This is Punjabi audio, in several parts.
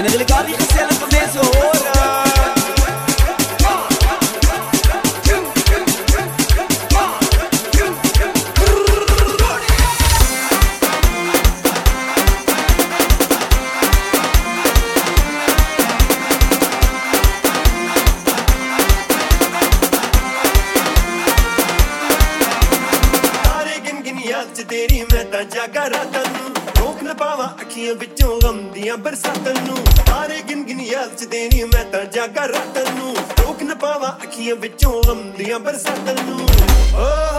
En ik wil ik al die gezellige mensen hoor. ਤਾਂ ਜਾਗਾ ਰਾਤਾਂ ਨੂੰ। ਰੋਕ ਨਾ ਪਾਵਾਂ ਅੱਖੀਆਂ ਵਿੱਚੋਂ ਗਮ ਦੀਆਂ ਬਰਸਾਤਾਂ ਨੂੰ। ਤਾਰੇ ਗਿਣ ਗਿਣ ਯਾਦ ਚ ਦੇਣੀ ਮੈਂ ਤਾਂ ਜਾਗਾ ਰਾਤਾਂ ਨੂੰ। ਰੋਕ ਨਾ ਪਾਵਾਂ ਅੱਖੀਆਂ ਵਿੱਚੋਂ ਗਮ ਦੀਆਂ ਬਰਸਾਤਾਂ ਨੂੰ। ਓ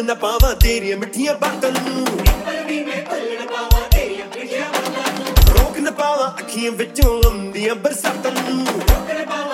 ਭੁੱਲ ਨਾ ਪਾਵਾਂ ਤੇਰੀਆਂ ਮਿੱਠੀਆਂ ਬਾਤਾਂ ਨੂੰ ਵੀ ਮੈਂ ਭੁੱਲ ਨਾ ਪਾਵਾਂ ਤੇਰੀਆਂ, ਮਿੱਠੀਆਂ ਬਾਤਾਂ ਨੂੰ। ਰੋਕ ਨਾ ਪਾਵਾਂ ਅੱਖੀਆਂ ਵਿੱਚੋਂ ਆਉਂਦੀਆਂ ਬਰਸਾਤਾਂ ਨੂੰ। ਰੋਕ ਨਾ ਪਾਵਾਂ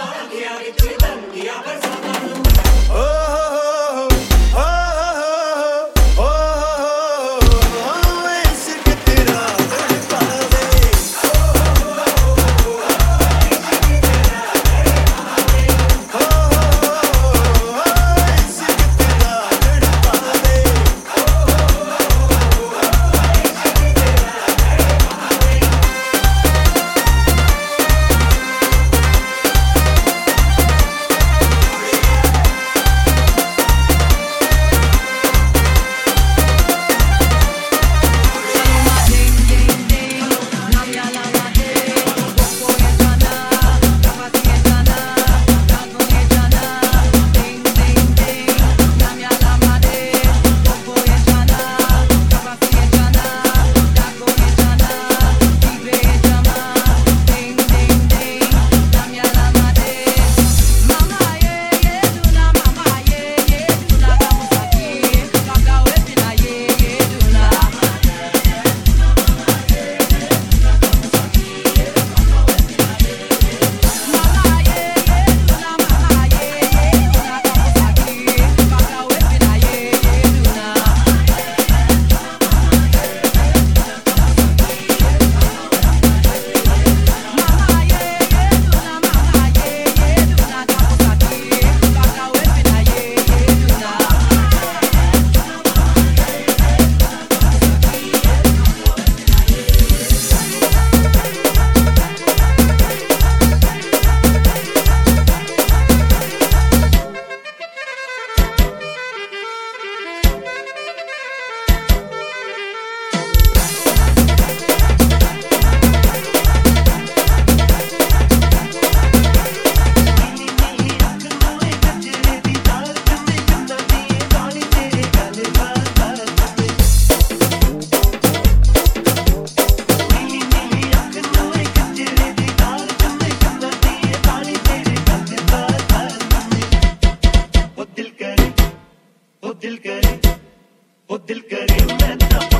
दिल करे वो दिल करे मैं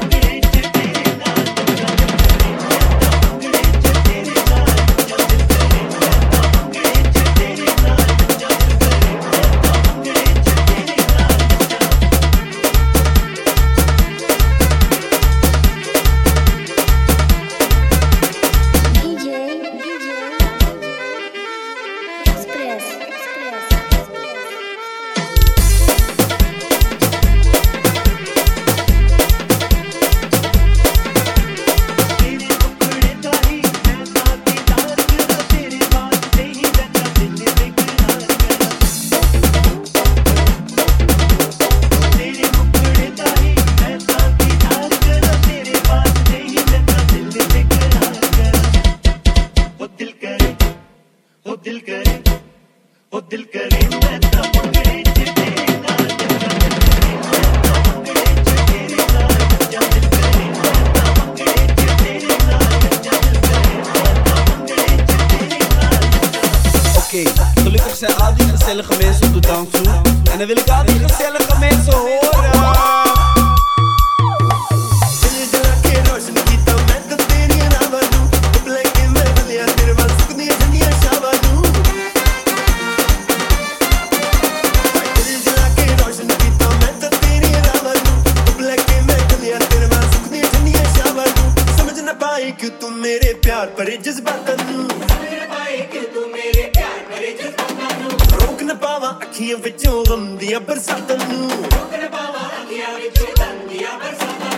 Oké, gelukkig zijn al die gezellige mensen op de dansvloer. En dan wil ik al die gezellige mensen horen. ਰੋਕ ਨਾ ਪਾਵਾਂ ਅੱਖੀਆਂ ਵਿੱਚੋਂ ਗੰਦੀਆਂ ਬਰਸਾਤਾਂ ਨੂੰ। ਰੋਕ ਪਾਵਾਂ ਅੱਖੀਆਂ ਵਿੱਚੋਂ ਗੰਦੀਆਂ ਬਰਸਾਤਾਂ